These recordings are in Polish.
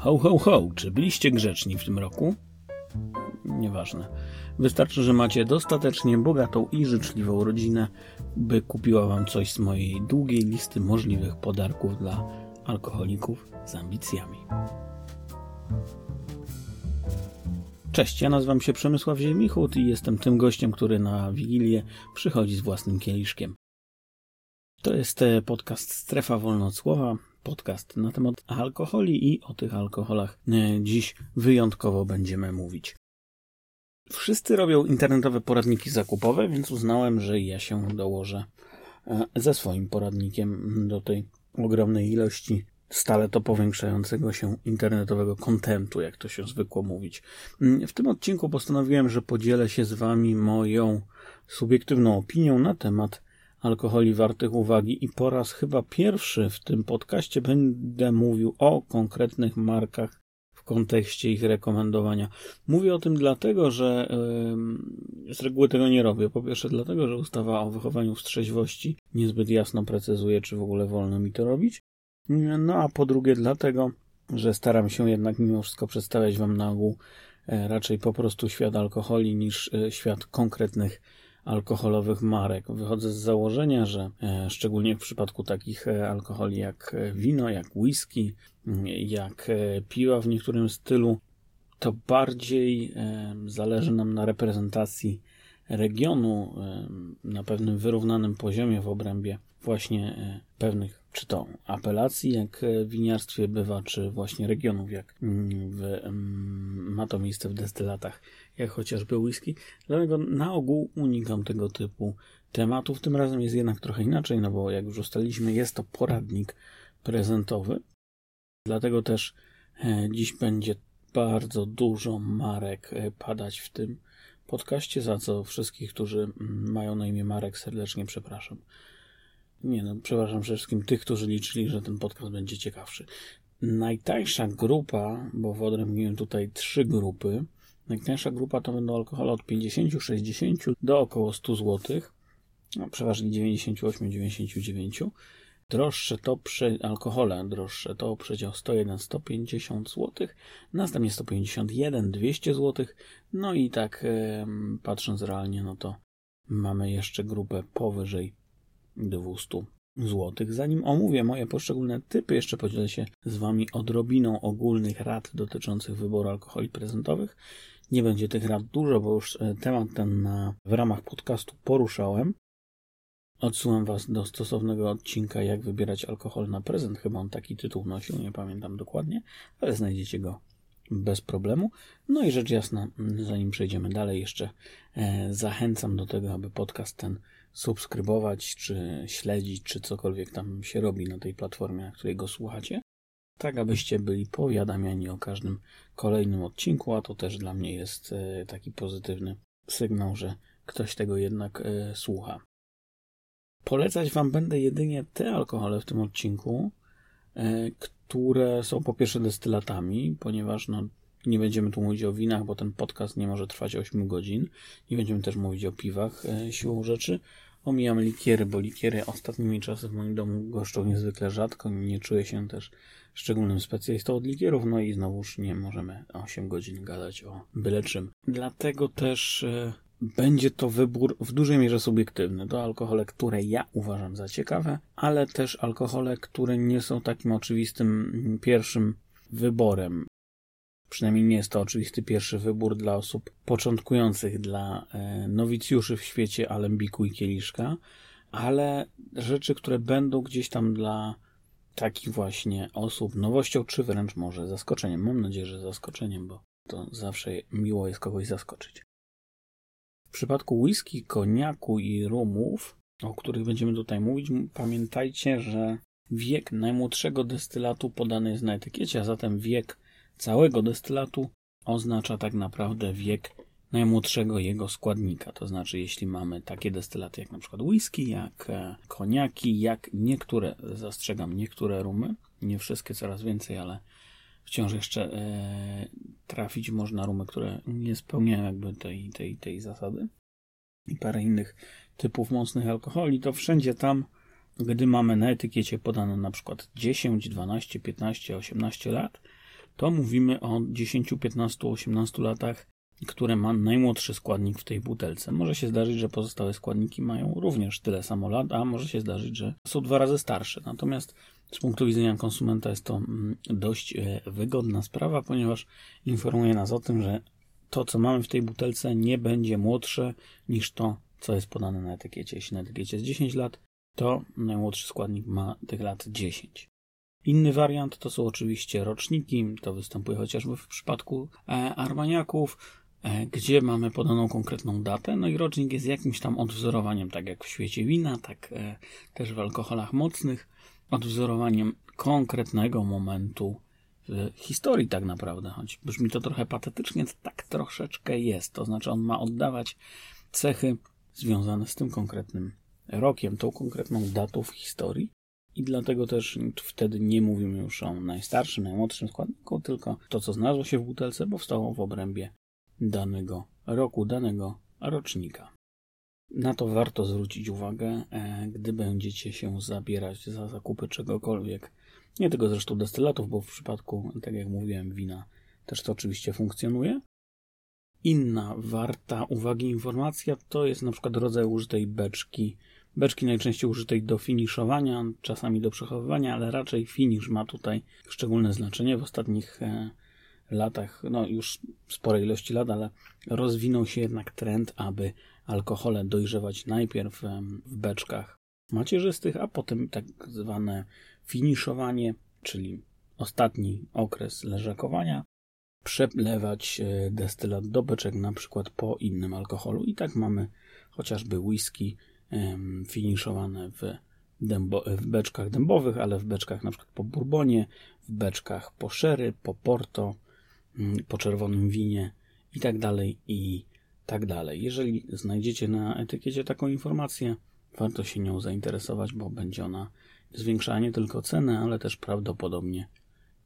Ho, ho, ho, czy byliście grzeczni w tym roku? Nieważne. Wystarczy, że macie dostatecznie bogatą i życzliwą rodzinę, by kupiła wam coś z mojej długiej listy możliwych podarków dla alkoholików z ambicjami. Cześć, ja nazywam się Przemysław Ziemichut i jestem tym gościem, który na Wigilię przychodzi z własnym kieliszkiem. To jest e, podcast Strefa Wolnocłowa, podcast na temat alkoholi i o tych alkoholach e, dziś wyjątkowo będziemy mówić. Wszyscy robią internetowe poradniki zakupowe, więc uznałem, że ja się dołożę e, ze swoim poradnikiem do tej ogromnej ilości stale to powiększającego się internetowego kontentu, jak to się zwykło mówić. Mm, w tym odcinku postanowiłem, że podzielę się z Wami moją subiektywną opinią na temat alkoholi wartych uwagi i po raz chyba pierwszy w tym podcaście będę mówił o konkretnych markach w kontekście ich rekomendowania. Mówię o tym dlatego, że yy, z reguły tego nie robię. Po pierwsze dlatego, że ustawa o wychowaniu w trzeźwości niezbyt jasno precyzuje, czy w ogóle wolno mi to robić. No a po drugie dlatego, że staram się jednak mimo wszystko przedstawiać Wam na ogół e, raczej po prostu świat alkoholi niż e, świat konkretnych alkoholowych marek. Wychodzę z założenia, że e, szczególnie w przypadku takich alkoholi jak wino, jak whisky, jak piwa w niektórym stylu, to bardziej zależy nam na reprezentacji regionu na pewnym wyrównanym poziomie w obrębie właśnie pewnych czy to apelacji, jak w winiarstwie bywa, czy właśnie regionów, jak mm, w, ma to miejsce w destylatach, jak chociażby whisky. Dlatego na ogół unikam tego typu tematów. Tym razem jest jednak trochę inaczej, no bo jak już ustaliliśmy, jest to poradnik prezentowy. Dlatego też e, dziś będzie bardzo dużo marek e, padać w tym podcaście, za co wszystkich, którzy mm, mają na imię Marek, serdecznie przepraszam. Nie no, przepraszam wszystkim tych, którzy liczyli, że ten podcast będzie ciekawszy. Najtańsza grupa, bo wyodrębniłem tutaj trzy grupy, najtańsza grupa to będą alkohole od 50, 60 do około 100 zł, no, przeważnie 98, 99. Droższe to przy, alkohole droższe to przedział 101, 150 zł, następnie 151, 200 zł, no i tak patrząc realnie, no to mamy jeszcze grupę powyżej 200 zł. Zanim omówię moje poszczególne typy, jeszcze podzielę się z Wami odrobiną ogólnych rad dotyczących wyboru alkoholi prezentowych. Nie będzie tych rad dużo, bo już e, temat ten na, w ramach podcastu poruszałem. Odsyłam Was do stosownego odcinka, jak wybierać alkohol na prezent. Chyba on taki tytuł nosił, nie pamiętam dokładnie, ale znajdziecie go bez problemu. No i rzecz jasna, zanim przejdziemy dalej, jeszcze e, zachęcam do tego, aby podcast ten subskrybować, czy śledzić, czy cokolwiek tam się robi na tej platformie, na której go słuchacie, tak abyście byli powiadamiani o każdym kolejnym odcinku, a to też dla mnie jest e, taki pozytywny sygnał, że ktoś tego jednak e, słucha. Polecać Wam będę jedynie te alkohole w tym odcinku, e, które są po pierwsze destylatami, ponieważ no, nie będziemy tu mówić o winach, bo ten podcast nie może trwać 8 godzin. Nie będziemy też mówić o piwach e, siłą rzeczy. Omijam likiery, bo likiery ostatnimi czasy w moim domu goszczą niezwykle rzadko. Nie czuję się też szczególnym specjalistą od likierów, no i znowuż nie możemy 8 godzin gadać o byle czym. Dlatego też e, będzie to wybór w dużej mierze subiektywny. To alkohole, które ja uważam za ciekawe, ale też alkohole, które nie są takim oczywistym mm, pierwszym wyborem. Przynajmniej nie jest to oczywisty pierwszy wybór dla osób początkujących, dla e, nowicjuszy w świecie alembiku i kieliszka, ale rzeczy, które będą gdzieś tam dla takich właśnie osób nowością, czy wręcz może zaskoczeniem. Mam nadzieję, że zaskoczeniem, bo to zawsze miło jest kogoś zaskoczyć. W przypadku whisky, koniaku i rumów, o których będziemy tutaj mówić, pamiętajcie, że wiek najmłodszego destylatu podany jest na etykiecie, a zatem wiek całego destylatu oznacza tak naprawdę wiek najmłodszego jego składnika. To znaczy, jeśli mamy takie destylaty jak na przykład whisky, jak e, koniaki, jak niektóre, zastrzegam, niektóre rumy, nie wszystkie, coraz więcej, ale wciąż jeszcze e, trafić można rumy, które nie spełniają jakby tej, tej, tej zasady. I parę innych typów mocnych alkoholi, to wszędzie tam, gdy mamy na etykiecie podane na przykład 10, 12, 15, 18 lat, to mówimy o 10, 15, 18 latach, które ma najmłodszy składnik w tej butelce. Może się zdarzyć, że pozostałe składniki mają również tyle samo lat, a może się zdarzyć, że są dwa razy starsze. Natomiast z punktu widzenia konsumenta jest to mm, dość e, wygodna sprawa, ponieważ informuje nas o tym, że to, co mamy w tej butelce, nie będzie młodsze niż to, co jest podane na etykiecie. Jeśli na etykiecie jest 10 lat, to najmłodszy składnik ma tych lat 10. Inny wariant to są oczywiście roczniki, to występuje chociażby w przypadku e, armaniaków, gdzie mamy podaną konkretną datę, no i rocznik jest jakimś tam odwzorowaniem, tak jak w świecie wina, tak e, też w alkoholach mocnych, odwzorowaniem konkretnego momentu w historii tak naprawdę, choć brzmi to trochę patetycznie, to tak troszeczkę jest, to znaczy on ma oddawać cechy związane z tym konkretnym rokiem, tą konkretną datą w historii. I dlatego też wtedy nie mówimy już o najstarszym, najmłodszym składniku, tylko to, co znalazło się w butelce, powstało w obrębie danego roku, danego rocznika. Na to warto zwrócić uwagę, e, gdy będziecie się zabierać za zakupy czegokolwiek. Nie tylko zresztą destylatów, bo w przypadku, tak jak mówiłem, wina też to oczywiście funkcjonuje. Inna warta uwagi informacja to jest na przykład rodzaj użytej beczki Beczki najczęściej użytej do finiszowania, czasami do przechowywania, ale raczej finisz ma tutaj szczególne znaczenie. W ostatnich e, latach, no już sporej ilości lat, ale rozwinął się jednak trend, aby alkohole dojrzewać najpierw w beczkach macierzystych, a potem tak zwane finiszowanie, czyli ostatni okres leżakowania, przelewać e, destylat do beczek na przykład po innym alkoholu. I tak mamy chociażby whisky, finiszowane w, dębo, w beczkach dębowych, ale w beczkach na przykład po bourbonie, w beczkach po sherry, po porto, po czerwonym winie i tak dalej i tak dalej. Jeżeli znajdziecie na etykiecie taką informację, warto się nią zainteresować, bo będzie ona zwiększała nie tylko cenę, ale też prawdopodobnie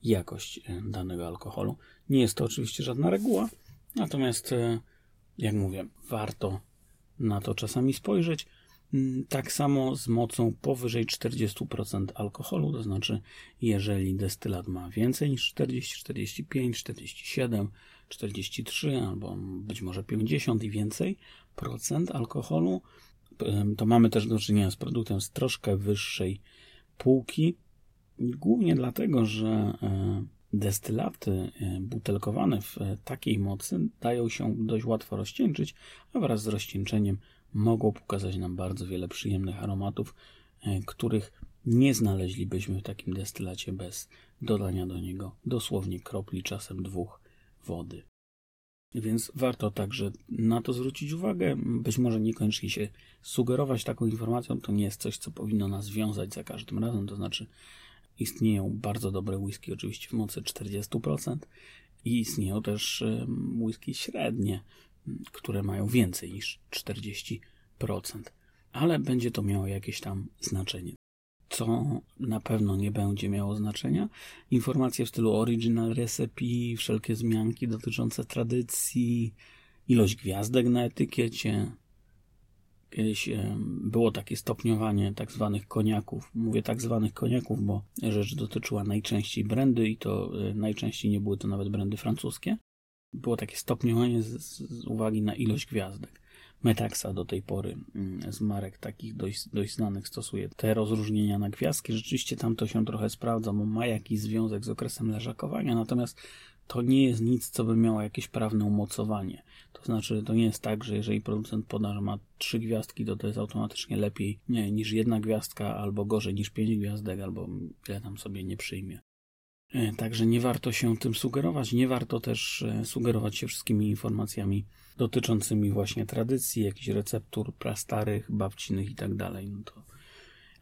jakość e, danego alkoholu. Nie jest to oczywiście żadna reguła, natomiast e, jak mówię, warto na to czasami spojrzeć. Mm, tak samo z mocą powyżej 40% alkoholu, to znaczy jeżeli destylat ma więcej niż 40, 45, 47, 43 albo być może 50 i więcej procent alkoholu, to mamy też do czynienia z produktem z troszkę wyższej półki. Głównie dlatego, że e, destylaty e, butelkowane w e, takiej mocy dają się dość łatwo rozcieńczyć, a wraz z rozcieńczeniem mogą pokazać nam bardzo wiele przyjemnych aromatów, e, których nie znaleźlibyśmy w takim destylacie bez dodania do niego dosłownie kropli, czasem dwóch wody. Więc warto także na to zwrócić uwagę. Być może niekoniecznie się sugerować taką informacją, to nie jest coś, co powinno nas wiązać za każdym razem. To znaczy, istnieją bardzo dobre whisky, oczywiście w mocy 40%, i istnieją też whisky średnie, które mają więcej niż 40%, ale będzie to miało jakieś tam znaczenie. Co na pewno nie będzie miało znaczenia? Informacje w stylu original recipe, wszelkie wzmianki dotyczące tradycji, ilość gwiazdek na etykiecie. Kiedyś było takie stopniowanie tak zwanych koniaków. Mówię tak zwanych koniaków, bo rzecz dotyczyła najczęściej brandy i to e, najczęściej nie były to nawet brandy francuskie było takie stopniowanie z, z, uwagi na ilość gwiazdek. Metaxa do tej pory mm, z marek takich dość, dość znanych stosuje te rozróżnienia na gwiazdki. Rzeczywiście tam to się trochę sprawdza, bo ma jakiś związek z okresem leżakowania, natomiast to nie jest nic, co by miało jakieś prawne umocowanie. To znaczy, to nie jest tak, że jeżeli producent poda, że ma trzy gwiazdki, to to jest automatycznie lepiej nie, niż jedna gwiazdka, albo gorzej niż pięć gwiazdek, albo ile tam sobie nie przyjmie. E, także nie warto się tym sugerować, nie warto też e, sugerować się wszystkimi informacjami dotyczącymi właśnie tradycji, jakichś receptur prastarych, babcinych i tak dalej. No to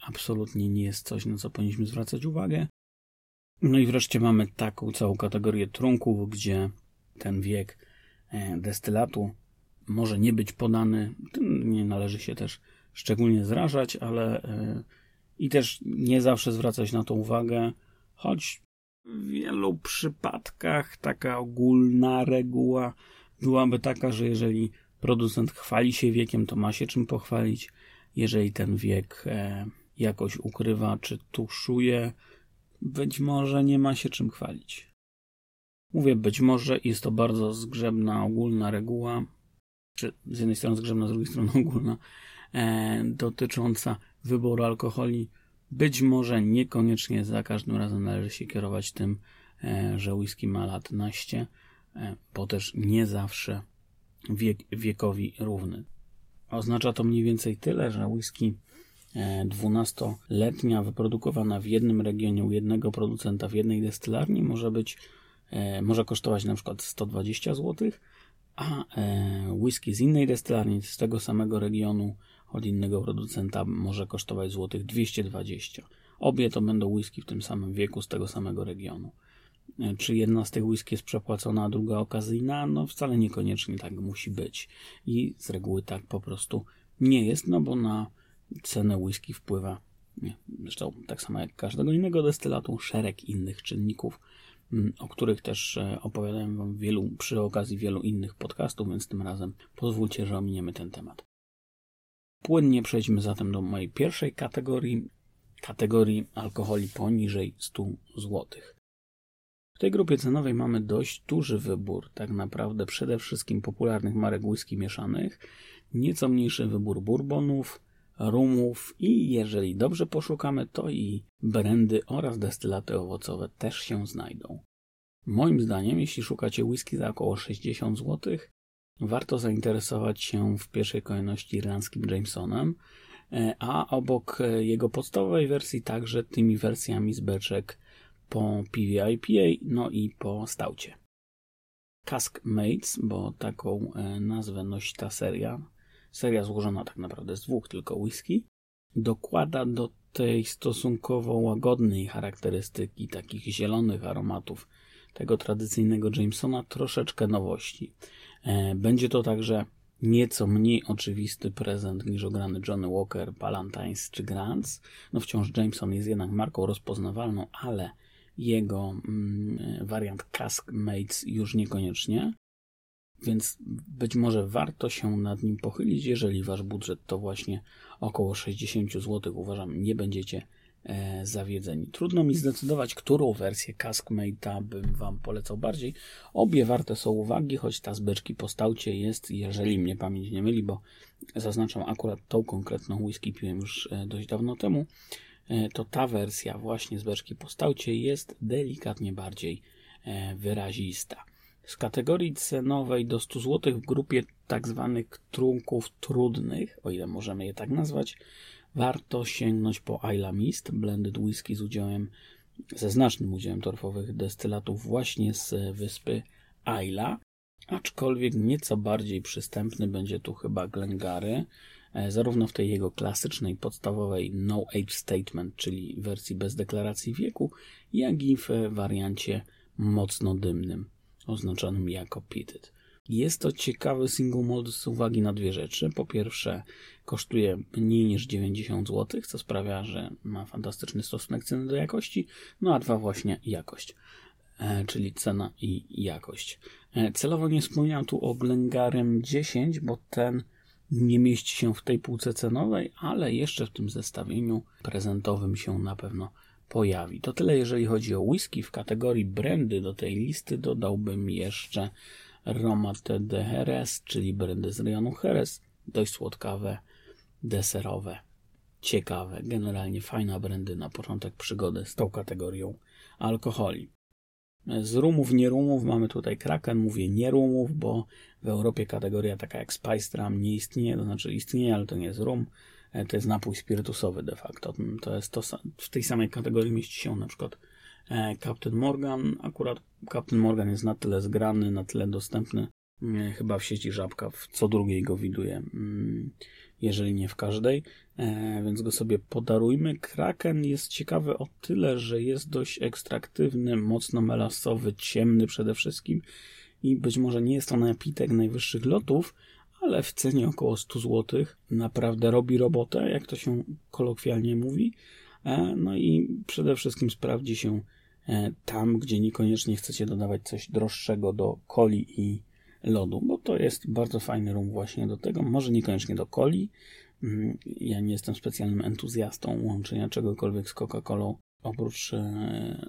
absolutnie nie jest coś, na co powinniśmy zwracać uwagę. No i wreszcie mamy taką całą kategorię trunków, gdzie ten wiek e, destylatu może nie być podany. Nie należy się też szczególnie zrażać, ale i też nie zawsze zwracać na to uwagę, choć w wielu przypadkach taka ogólna reguła byłaby taka, że jeżeli producent chwali się wiekiem, to ma się czym pochwalić. Jeżeli ten wiek e, jakoś ukrywa czy tuszuje, być może nie ma się czym chwalić. Mówię być może, jest to bardzo zgrzebna, ogólna reguła, czy z jednej strony zgrzebna, z drugiej strony ogólna, e, dotycząca wyboru alkoholi. Być może niekoniecznie za każdym razem należy się kierować tym, e, że whisky ma lat naście, e, bo też nie zawsze wiek, wiekowi równy. Oznacza to mniej więcej tyle, że whisky 12-letnia wyprodukowana w jednym regionie u jednego producenta w jednej destylarni może być e, może kosztować na przykład 120 zł, a e, whisky z innej destylarni z tego samego regionu od innego producenta może kosztować złotych 220. Obie to będą whisky w tym samym wieku z tego samego regionu. E, czy jedna z tych whisky jest przepłacona, a druga okazyjna? No wcale niekoniecznie tak musi być. I z reguły tak po prostu nie jest, no bo na cenę whisky wpływa, nie, zresztą tak samo jak każdego innego destylatu, szereg innych czynników, mm, o których też e, opowiadałem Wam wielu, przy okazji wielu innych podcastów, więc tym razem pozwólcie, że ominiemy ten temat. Płynnie przejdźmy zatem do mojej pierwszej kategorii, kategorii alkoholi poniżej 100 zł. W tej grupie cenowej mamy dość duży wybór, tak naprawdę przede wszystkim popularnych marek whisky mieszanych, nieco mniejszy wybór bourbonów, rumów i jeżeli dobrze poszukamy, to i brandy oraz destylaty owocowe też się znajdą. Moim zdaniem, jeśli szukacie whisky za około 60 zł, warto zainteresować się w pierwszej kolejności irlandzkim Jamesonem, e, a obok jego podstawowej wersji także tymi wersjami z beczek po IPA, no i po staucie. Cask Mates, bo taką e, nazwę nosi ta seria, seria złożona tak naprawdę z dwóch tylko whisky, dokłada do tej stosunkowo łagodnej charakterystyki takich zielonych aromatów tego tradycyjnego Jamesona troszeczkę nowości. E, będzie to także nieco mniej oczywisty prezent niż ograny Johnny Walker, Palantines czy Grants. No wciąż Jameson jest jednak marką rozpoznawalną, ale jego mm, wariant Cask Mates już niekoniecznie więc być może warto się nad nim pochylić, jeżeli wasz budżet to właśnie około 60 zł. Uważam, nie będziecie zawiedzeni. Trudno mi zdecydować, którą wersję Caskmate'a bym wam polecał bardziej. Obie warte są uwagi, choć ta z beczki po staucie jest, jeżeli mnie pamięć nie myli, bo zaznaczam akurat tą konkretną whisky piłem już e, dość dawno temu, e, to ta wersja właśnie z beczki po staucie jest delikatnie bardziej e, wyrazista. Z kategorii cenowej do 100 zł w grupie tak zwanych trunków trudnych, o ile możemy je tak nazwać, warto sięgnąć po Isla Mist, blended whisky z udziałem, ze znacznym udziałem torfowych destylatów właśnie z wyspy Isla, aczkolwiek nieco bardziej przystępny będzie tu chyba Glengary, e, zarówno w tej jego klasycznej, podstawowej No Age Statement, czyli wersji bez deklaracji wieku, jak i w wariancie mocno dymnym oznaczonym jako pitted. Jest to ciekawy single malt z uwagi na dwie rzeczy. Po pierwsze, kosztuje mniej niż 90 zł, co sprawia, że ma fantastyczny stosunek ceny do jakości. No a dwa, właśnie jakość, e, czyli cena i jakość. E, celowo nie wspomniałem tu o Glengarem 10, bo ten nie mieści się w tej półce cenowej, ale jeszcze w tym zestawieniu prezentowym się na pewno pojawi. To tyle, jeżeli chodzi o whisky. W kategorii brandy do tej listy dodałbym jeszcze Romate de Jerez, czyli brandy z rejonu Jerez. Dość słodkawe, deserowe, ciekawe, generalnie fajna brandy na początek przygody z tą kategorią alkoholi. Z rumów, nie rumów mamy tutaj Kraken, mówię nie rumów, bo w Europie kategoria taka jak Spice Rum nie istnieje, to znaczy istnieje, ale to nie jest rum. E, to jest napój spirytusowy de facto. To jest to, w tej samej kategorii mieści się na przykład Captain Morgan. Akurat Captain Morgan jest na tyle zgrany, na tyle dostępny. E, chyba w sieci Żabka w co drugiej go widuje, mm, jeżeli nie w każdej, więc go sobie podarujmy. Kraken jest ciekawy o tyle, że jest dość ekstraktywny, mocno melasowy, ciemny przede wszystkim i być może nie jest to napitek najwyższych lotów, ale w cenie około 100 zł naprawdę robi robotę, jak to się kolokwialnie mówi. E, no i przede wszystkim sprawdzi się e, tam, gdzie niekoniecznie chcecie dodawać coś droższego do coli i lodu, bo to jest bardzo fajny rum właśnie do tego. Może niekoniecznie do coli. Mm, ja nie jestem specjalnym entuzjastą łączenia czegokolwiek z Coca-Colą, oprócz e,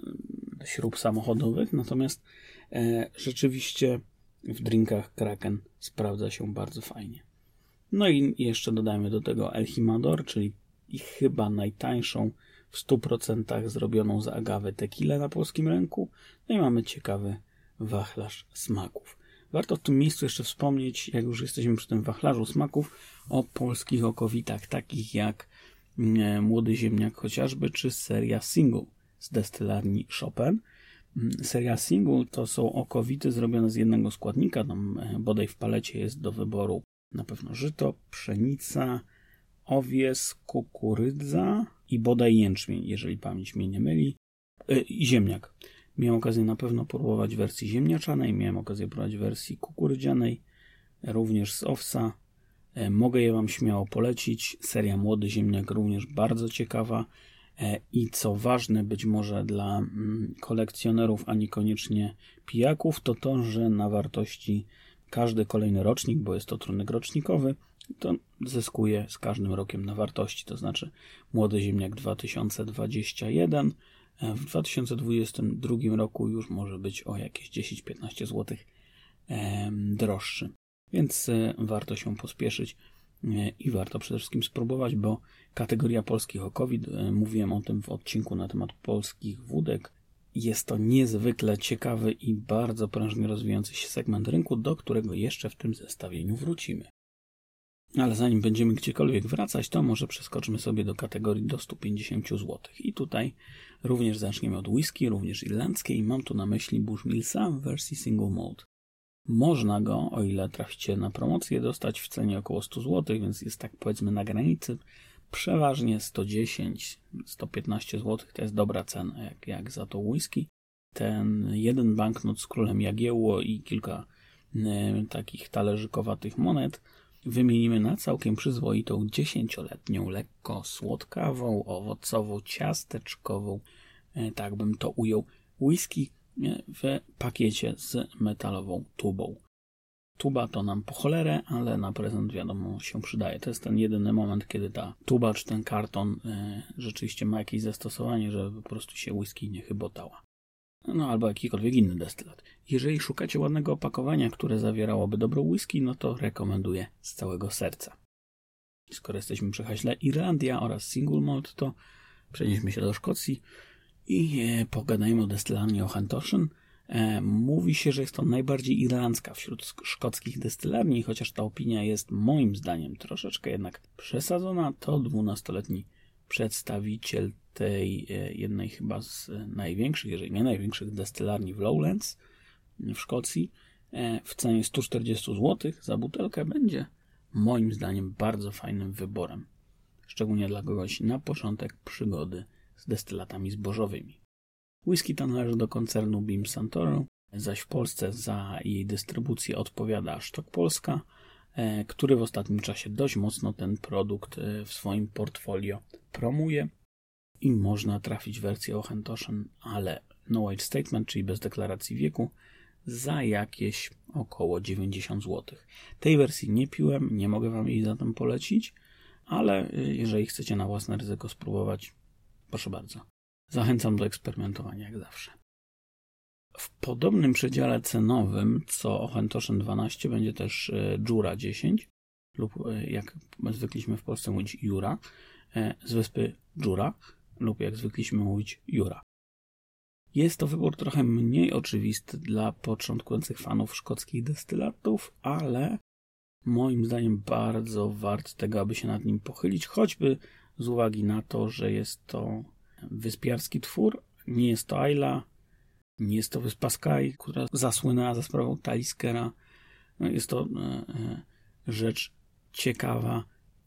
śrub samochodowych, natomiast e, rzeczywiście w drinkach Kraken sprawdza się bardzo fajnie. No i jeszcze dodajmy do tego El Himador, czyli chyba najtańszą w 100% zrobioną z agawy tequilę na polskim rynku. No i mamy ciekawy wachlarz smaków. Warto w tym miejscu jeszcze wspomnieć, jak już jesteśmy przy tym wachlarzu smaków, o polskich okowitach, takich jak mm, Młody Ziemniak chociażby, czy seria single z destylarni Chopin. Mm, seria single to są okowity zrobione z jednego składnika, tam e, bodaj w palecie jest do wyboru na pewno żyto, pszenica, owies, kukurydza i bodaj jęczmień, jeżeli pamięć mnie nie myli, e, i ziemniak. Miałem okazję na pewno próbować wersji ziemniaczanej, miałem okazję próbować wersji kukurydzianej, również z owsa. E, mogę je Wam śmiało polecić. Seria Młody Ziemniak również bardzo ciekawa e, i co ważne być może dla mm, kolekcjonerów, a niekoniecznie pijaków, to to, że na wartości każdy kolejny rocznik, bo jest to trunek rocznikowy, to zyskuje z każdym rokiem na wartości. To znaczy Młody Ziemniak 2021 E, w 2022 roku już może być o jakieś 10-15 zł droższy. Więc e, warto się pospieszyć e, i warto przede wszystkim spróbować, bo kategoria polskich o COVID, mówiłem o tym w odcinku na temat polskich wódek, jest to niezwykle ciekawy i bardzo prężnie rozwijający się segment rynku, do którego jeszcze w tym zestawieniu wrócimy. Ale zanim będziemy gdziekolwiek wracać, to może przeskoczmy sobie do kategorii do 150 zł. I tutaj również zaczniemy od whisky, również irlandzkiej. Mam tu na myśli Bushmillsa w wersji single malt. Można go, o ile traficie na promocję, dostać w cenie około 100 zł, więc jest tak powiedzmy na granicy. Przeważnie 110, 115 zł to jest dobra cena, jak, jak za to whisky. Ten jeden banknot z królem Jagiełło i kilka y, takich talerzykowatych monet wymienimy na całkiem przyzwoitą dziesięcioletnią, lekko słodkawą, owocową, ciasteczkową, e, tak bym to ujął, whisky e, w pakiecie z metalową tubą. Tuba to nam po cholerę, ale na prezent wiadomo się przydaje. To jest ten jedyny moment, kiedy ta tuba czy ten karton e, rzeczywiście ma jakieś zastosowanie, żeby po prostu się whisky nie chybotała no albo jakikolwiek inny destylat. Jeżeli szukacie ładnego opakowania, które zawierałoby dobro whisky, no to rekomenduję z całego serca. Skoro jesteśmy przy haśle Irlandia oraz single malt, to przenieśmy się do Szkocji i e, pogadajmy o destylarni O'Hantoshen. E, mówi się, że jest to najbardziej irlandzka wśród szkockich destylarni, chociaż ta opinia jest moim zdaniem troszeczkę jednak przesadzona. To 12-letni przedstawiciel tej e, jednej chyba z największych, jeżeli nie największych destylarni w Lowlands w Szkocji e, w cenie 140 zł za butelkę będzie moim zdaniem bardzo fajnym wyborem. Szczególnie dla kogoś na początek przygody z destylatami zbożowymi. Whisky to należy do koncernu Beam Santoro, zaś w Polsce za jej dystrybucję odpowiada Sztok Polska, e, który w ostatnim czasie dość mocno ten produkt w swoim portfolio promuje i można trafić wersję Ohentoshen, ale no age statement, czyli bez deklaracji wieku, za jakieś około 90 zł. Tej wersji nie piłem, nie mogę Wam jej zatem polecić, ale y, jeżeli chcecie na własne ryzyko spróbować, proszę bardzo. Zachęcam do eksperymentowania jak zawsze. Podobnym przedziale cenowym co Ohentoshen 12 będzie też Jura 10 lub y, jak zwykliśmy w Polsce mówić Jura z wyspy Jura lub jak zwykliśmy mówić Jura. Jest to wybór trochę mniej oczywisty dla początkujących fanów szkockich destylatów, ale moim zdaniem bardzo wart tego, aby się nad nim pochylić, choćby z uwagi na to, że jest to wyspiarski twór, nie jest to Ayla, nie jest to wyspa Sky, która zasłynęła za sprawą Taliskera. No jest to e, e, rzecz ciekawa,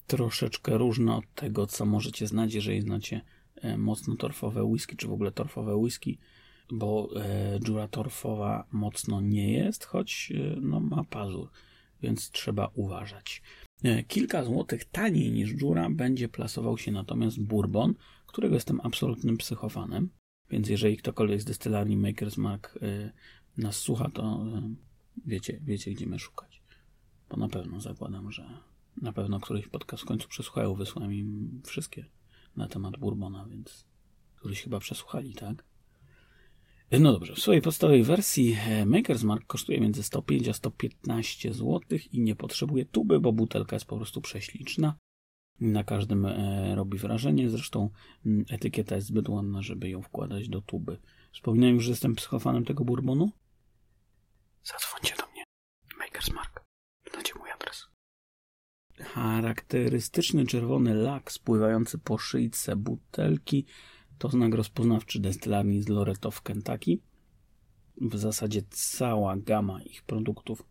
troszeczkę różna od tego, co możecie znać, jeżeli znacie E, mocno torfowe whisky, czy w ogóle torfowe whisky, bo dziura torfowa mocno nie jest, choć no, ma pazur, więc trzeba uważać. Kilka złotych taniej niż dziura będzie plasował się natomiast bourbon, którego jestem absolutnym psychofanem. Więc jeżeli ktokolwiek z destylarni Maker's Mark nas słucha, to wiecie, wiecie gdzie mnie szukać. Bo na pewno zakładam, że na pewno któryś podcast w końcu przesłuchają, wysłałem im wszystkie na temat Bourbona, więc któryś chyba przesłuchali, tak? No dobrze, w swojej podstawowej wersji e, Maker's Mark kosztuje między 105 a 115 zł i nie potrzebuje tuby, bo butelka jest po prostu prześliczna. Na każdym e, robi wrażenie, zresztą etykieta jest zbyt ładna, żeby ją wkładać do tuby. Wspominałem już, że jestem psychofanem tego bourbonu? Zadzwońcie do mnie. Maker's Mark. Znacie mój adres. Charakterystyczny czerwony lak spływający po szyjce butelki to znak rozpoznawczy destylarni z Loretto w Kentucky. W zasadzie cała gama ich produktów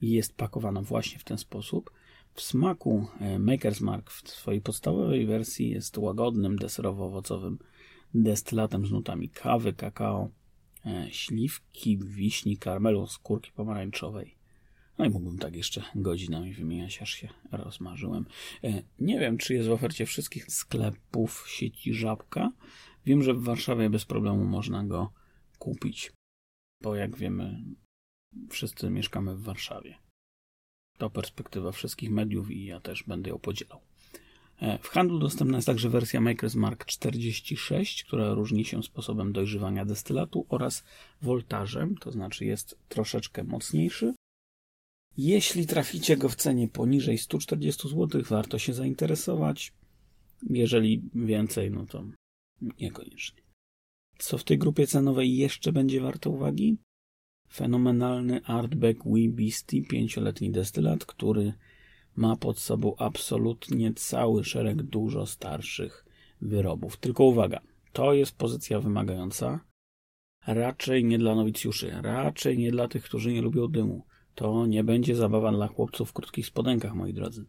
jest pakowana właśnie w ten sposób. W smaku e, Maker's Mark w swojej podstawowej wersji jest łagodnym, deserowo-owocowym destylatem z nutami kawy, kakao, e, śliwki, wiśni, karmelu, skórki pomarańczowej. No i mógłbym tak jeszcze godzinami wymieniać, aż się rozmarzyłem. E, nie wiem, czy jest w ofercie wszystkich sklepów sieci Żabka. Wiem, że w Warszawie bez problemu można go kupić, bo jak wiemy, wszyscy mieszkamy w Warszawie. To perspektywa wszystkich mediów i ja też będę ją podzielał. E, w handlu dostępna jest także wersja Maker's Mark 46, która różni się sposobem dojrzewania destylatu oraz woltażem, to znaczy jest troszeczkę mocniejszy. Jeśli traficie go w cenie poniżej 140 zł, warto się zainteresować. Jeżeli więcej, no to niekoniecznie. Co w tej grupie cenowej jeszcze będzie warte uwagi? Fenomenalny Artback Wee Beastie, pięcioletni destylat, który ma pod sobą absolutnie cały szereg dużo starszych wyrobów. Tylko uwaga, to jest pozycja wymagająca. Raczej nie dla nowicjuszy, raczej nie dla tych, którzy nie lubią dymu. To nie będzie zabawa dla chłopców w krótkich spodenkach, moi drodzy.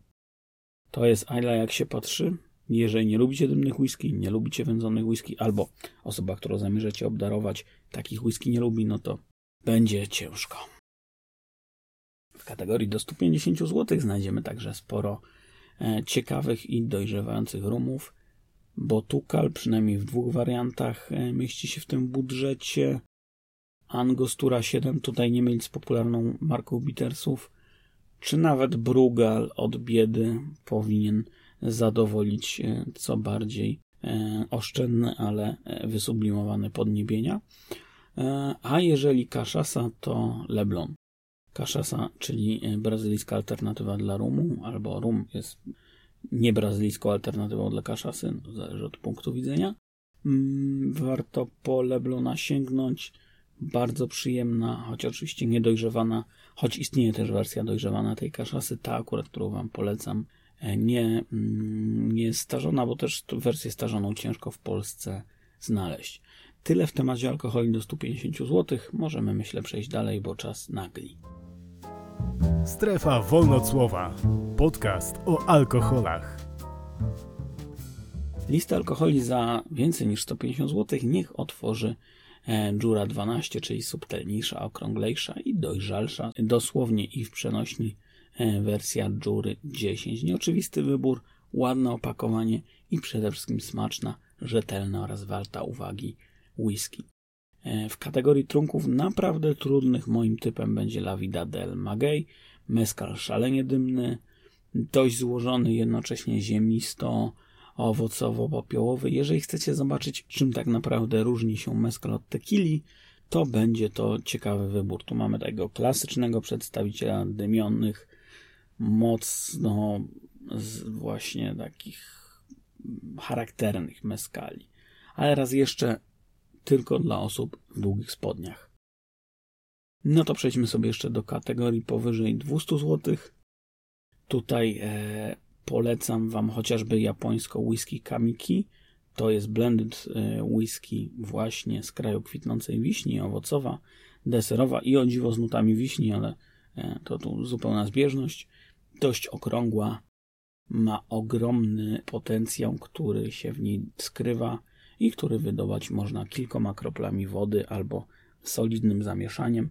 To jest ile jak się patrzy. Jeżeli nie lubicie dymnych whisky, nie lubicie wędzonych whisky, albo osoba, którą zamierzacie obdarować, takich whisky nie lubi, no to będzie ciężko. W kategorii do 150 zł znajdziemy także sporo e, ciekawych i dojrzewających rumów. Botukal, przynajmniej w dwóch wariantach, e, mieści się w tym budżecie. Angostura 7, tutaj nie mylić z popularną marką Bittersów, czy nawet Brugal od biedy powinien zadowolić e, co bardziej oszczędny, ale wysublimowany podniebienia. A jeżeli Kaszasa, to Leblon. Kaszasa, czyli e, brazylijska alternatywa dla rumu, albo rum jest nie brazylijską alternatywą dla kaszasy, no, zależy od punktu widzenia. Mm, warto po Leblona sięgnąć. Bardzo przyjemna, choć oczywiście niedojrzewana, choć istnieje też wersja dojrzewana tej kaszasy, ta akurat, którą Wam polecam, e, nie, mm, nie starzona, bo też wersję starzoną ciężko w Polsce znaleźć. Tyle w temacie alkoholi do 150 zł. Możemy, myślę, przejść dalej, bo czas nagli. Strefa Wolnocłowa. Podcast o alkoholach. Lista alkoholi za więcej niż 150 zł niech otworzy Jura e, 12, czyli subtelniejsza, okrąglejsza i dojrzalsza, dosłownie i w przenośni e, wersja Jury 10. Nieoczywisty wybór, ładne opakowanie i przede wszystkim smaczna, rzetelna oraz warta uwagi whisky. E, w kategorii trunków naprawdę trudnych moim typem będzie La Vida del Maguey, meskal szalenie dymny, dość złożony, jednocześnie ziemisto, owocowo-popiołowy. Jeżeli chcecie zobaczyć, czym tak naprawdę różni się meskal od tequili, to będzie to ciekawy wybór. Tu mamy tego klasycznego przedstawiciela dymionych, mocno właśnie takich charakternych meskali. Ale raz jeszcze tylko dla osób w długich spodniach. No to przejdźmy sobie jeszcze do kategorii powyżej 200 zł. Tutaj e, polecam Wam chociażby japońską whisky Kamiki. To jest blended e, whisky właśnie z kraju kwitnącej wiśni, owocowa, deserowa i o dziwo z nutami wiśni, ale e, to tu zupełna zbieżność. Dość okrągła, ma ogromny potencjał, który się w niej skrywa i który wydobyć można kilkoma kroplami wody albo solidnym zamieszaniem.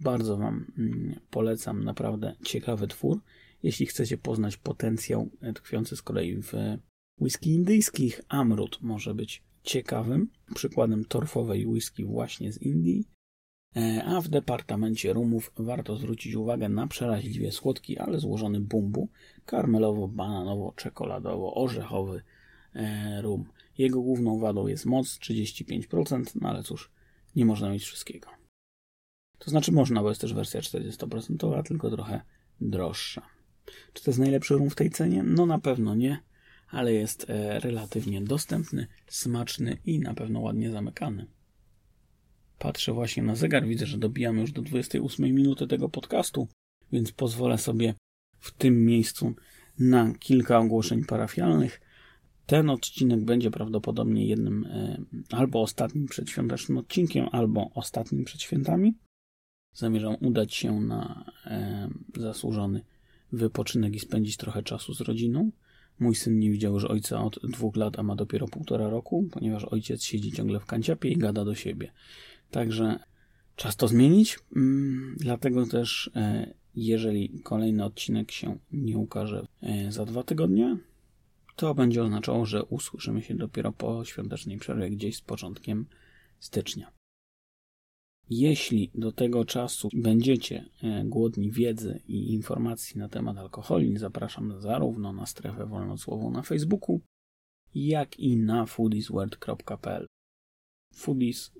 Bardzo Wam mm, polecam, naprawdę ciekawy twór. Jeśli chcecie poznać potencjał tkwiący z kolei w whisky indyjskich, Amrut może być ciekawym przykładem torfowej whisky właśnie z Indii. E, a w departamencie rumów warto zwrócić uwagę na przeraźliwie słodki, ale złożony bumbu karmelowo-bananowo-czekoladowo-orzechowy e, rum. Jego główną wadą jest moc 35%, no ale cóż, nie można mieć wszystkiego. To znaczy można, bo jest też wersja 40%, tylko trochę droższa. Czy to jest najlepszy rum w tej cenie? No na pewno nie, ale jest e, relatywnie dostępny, smaczny i na pewno ładnie zamykany. Patrzę właśnie na zegar, widzę, że dobijamy już do 28 minuty tego podcastu, więc pozwolę sobie w tym miejscu na kilka ogłoszeń parafialnych. Ten odcinek będzie prawdopodobnie jednym e, albo ostatnim przedświątecznym odcinkiem, albo ostatnim przed świętami. Zamierzam udać się na e, zasłużony wypoczynek i spędzić trochę czasu z rodziną. Mój syn nie widział już ojca od dwóch lat, a ma dopiero półtora roku, ponieważ ojciec siedzi ciągle w kanciapie i gada do siebie. Także czas to zmienić. Mm, dlatego też, e, jeżeli kolejny odcinek się nie ukaże za dwa tygodnie, to będzie oznaczało, że usłyszymy się dopiero po świątecznej przerwie, gdzieś z początkiem stycznia. Jeśli do tego czasu będziecie e, głodni wiedzy i informacji na temat alkoholi, zapraszam zarówno na strefę wolnocłową na Facebooku, jak i na foodiesworld.pl. Foodies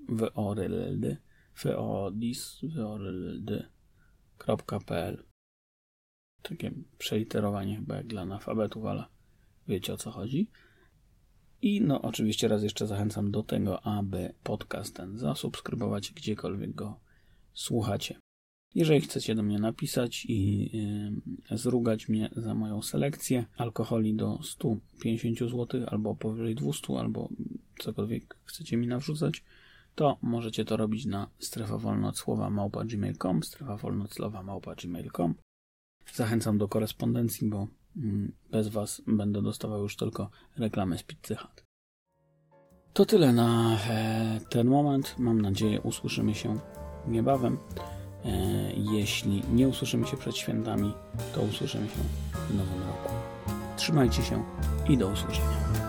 orld.pl. Takie przeliterowanie chyba jak dla analfabetów, ale wiecie o co chodzi. I no oczywiście raz jeszcze zachęcam do tego, aby podcast ten zasubskrybować gdziekolwiek go słuchacie. Jeżeli chcecie do mnie napisać i yy, zrugać mnie za moją selekcję alkoholi do 150 zł albo powyżej 200 albo cokolwiek chcecie mi nawrzucać, to możecie to robić na strefa słowa małpa gmail.com, strefa małpa gmail.com. Zachęcam do korespondencji, bo bez Was będę dostawał już tylko reklamy z Pizzy Hut. To tyle na e, ten moment. Mam nadzieję, usłyszymy się niebawem. E, jeśli nie usłyszymy się przed świętami, to usłyszymy się w nowym roku. Trzymajcie się i do usłyszenia.